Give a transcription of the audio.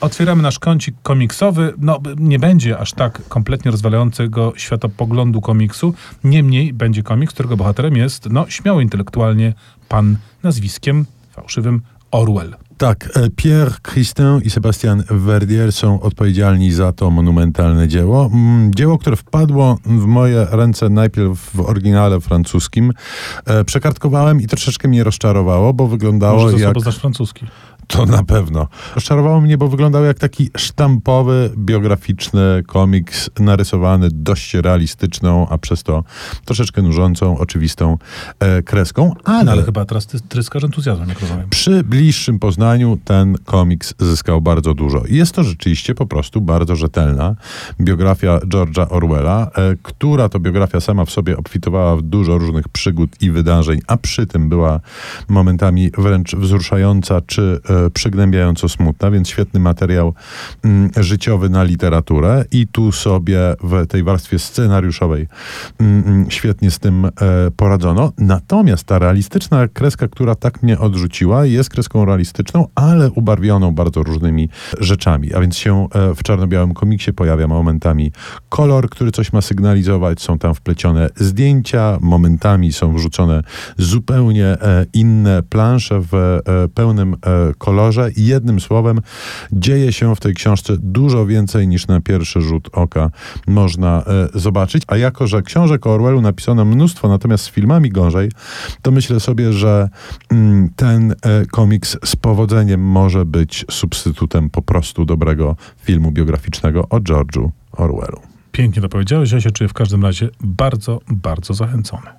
Otwieramy nasz kącik komiksowy. No, nie będzie aż tak kompletnie rozwalającego światopoglądu komiksu. Niemniej będzie komiks, którego bohaterem jest, no, śmiały intelektualnie pan nazwiskiem fałszywym Orwell. Tak, e, Pierre Christin i Sebastian Verdier są odpowiedzialni za to monumentalne dzieło. Mm, Dzieło, które wpadło w moje ręce najpierw w oryginale francuskim. E, Przekartkowałem i troszeczkę mnie rozczarowało, bo wyglądało Może za jak... znasz francuski. To na pewno. Rozczarowało mnie, bo wyglądał jak taki sztampowy, biograficzny komiks narysowany dość realistyczną, a przez to troszeczkę nużącą, oczywistą e, kreską, ale, No, ale chyba teraz ty tryskasz entuzjazmem, jak rozumiem. przy bliższym poznaniu ten komiks zyskał bardzo dużo. Jest to rzeczywiście po prostu bardzo rzetelna biografia George'a Orwella, e, która to biografia sama w sobie obfitowała w dużo różnych przygód i wydarzeń, a przy tym była momentami wręcz wzruszająca czy e, przygnębiająco smutna, więc świetny materiał mm, życiowy na literaturę i tu sobie w tej warstwie scenariuszowej mm, mm, świetnie z tym e, poradzono. Natomiast ta realistyczna kreska, która tak mnie odrzuciła, jest kreską realistyczną, ale ubarwioną bardzo różnymi rzeczami. A więc się e, w czarno-białym komiksie pojawia momentami kolor, który coś ma sygnalizować, są tam wplecione zdjęcia, momentami są wrzucone zupełnie e, inne plansze w pełnym e, kolorze. I jednym słowem, dzieje się w tej książce dużo więcej niż na pierwszy rzut oka można e, zobaczyć. A jako, że książek o Orwellu napisano mnóstwo, natomiast z filmami gorzej, to myślę sobie, że mm, ten e, komiks z powodzeniem może być substytutem po prostu dobrego filmu biograficznego o George'u Orwellu. Pięknie to powiedziałeś, ja się czuję w każdym razie bardzo, bardzo zachęcony.